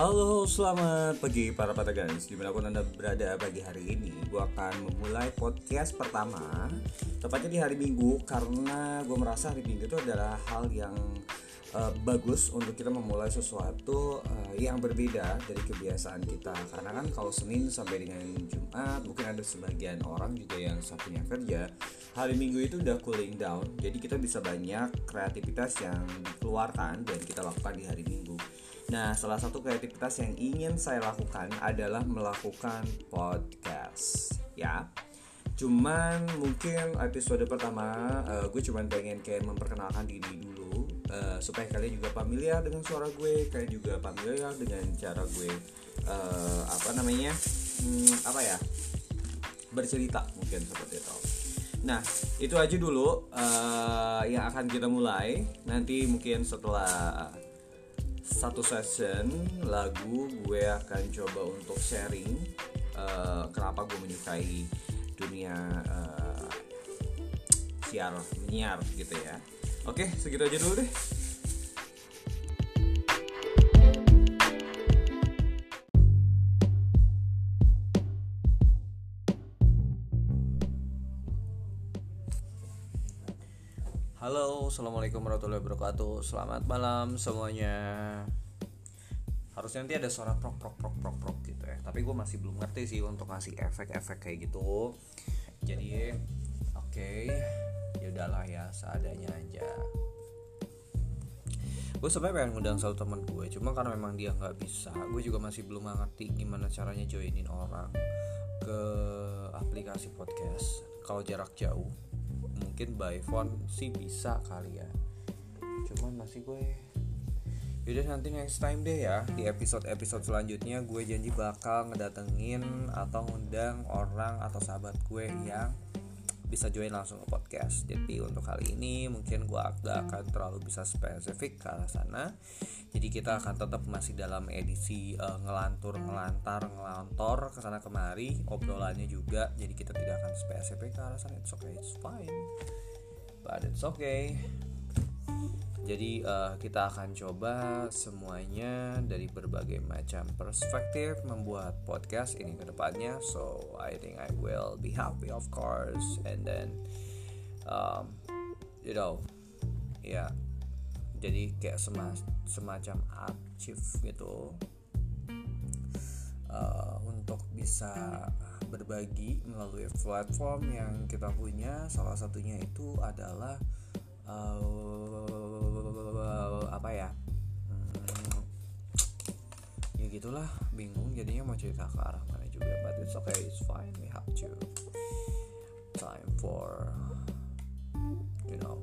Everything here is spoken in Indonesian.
Halo, selamat pagi para patagans Di mana pun Anda berada pagi hari ini Gue akan memulai podcast pertama Tepatnya di hari Minggu Karena gue merasa hari Minggu itu adalah hal yang uh, bagus Untuk kita memulai sesuatu uh, yang berbeda dari kebiasaan kita. Karena kan kalau Senin sampai dengan Jumat Mungkin ada sebagian orang juga yang satunya kerja Hari Minggu itu udah cooling down. Jadi kita bisa banyak kreativitas yang dikeluarkan Dan kita lakukan di hari Minggu. Nah, salah satu kreativitas yang ingin saya lakukan adalah melakukan podcast, ya. Cuman mungkin episode pertama uh, gue cuman pengen kayak memperkenalkan diri dulu uh, supaya kalian juga familiar dengan suara gue, kalian juga familiar dengan cara gue uh, apa namanya, hmm, apa ya, bercerita mungkin seperti itu. Nah, itu aja dulu uh, yang akan kita mulai. Nanti mungkin setelah satu session lagu gue akan coba untuk sharing uh, kenapa gue menyukai dunia uh, siar menyiar gitu ya oke segitu aja dulu deh Halo, assalamualaikum warahmatullahi wabarakatuh. Selamat malam semuanya. Harusnya nanti ada suara prok prok prok prok prok gitu ya. Tapi gue masih belum ngerti sih untuk ngasih efek-efek kayak gitu. Jadi, oke, okay, udahlah ya, seadanya aja. Gue sebenarnya pengen ngundang satu teman gue, cuma karena memang dia nggak bisa, gue juga masih belum ngerti gimana caranya joinin orang ke aplikasi podcast. Kalau jarak jauh, mungkin by phone sih bisa kali ya cuman masih gue Yaudah nanti next time deh ya Di episode-episode selanjutnya gue janji bakal ngedatengin Atau ngundang orang atau sahabat gue yang bisa join langsung ke podcast. Jadi untuk kali ini mungkin gue agak akan terlalu bisa spesifik ke arah sana. Jadi kita akan tetap masih dalam edisi uh, ngelantur, ngelantar, ngelantor ke sana kemari. Obrolannya juga jadi kita tidak akan spesifik ke arah sana. It's okay, it's fine. But it's okay jadi uh, kita akan coba semuanya dari berbagai macam perspektif membuat podcast ini ke depannya. So I think I will be happy of course, and then um, you know, ya, yeah, jadi kayak sema semacam achieve gitu uh, untuk bisa berbagi melalui platform yang kita punya. Salah satunya itu adalah uh, gitulah bingung jadinya mau cerita ke arah mana juga but it's okay it's fine we have to. Time for you know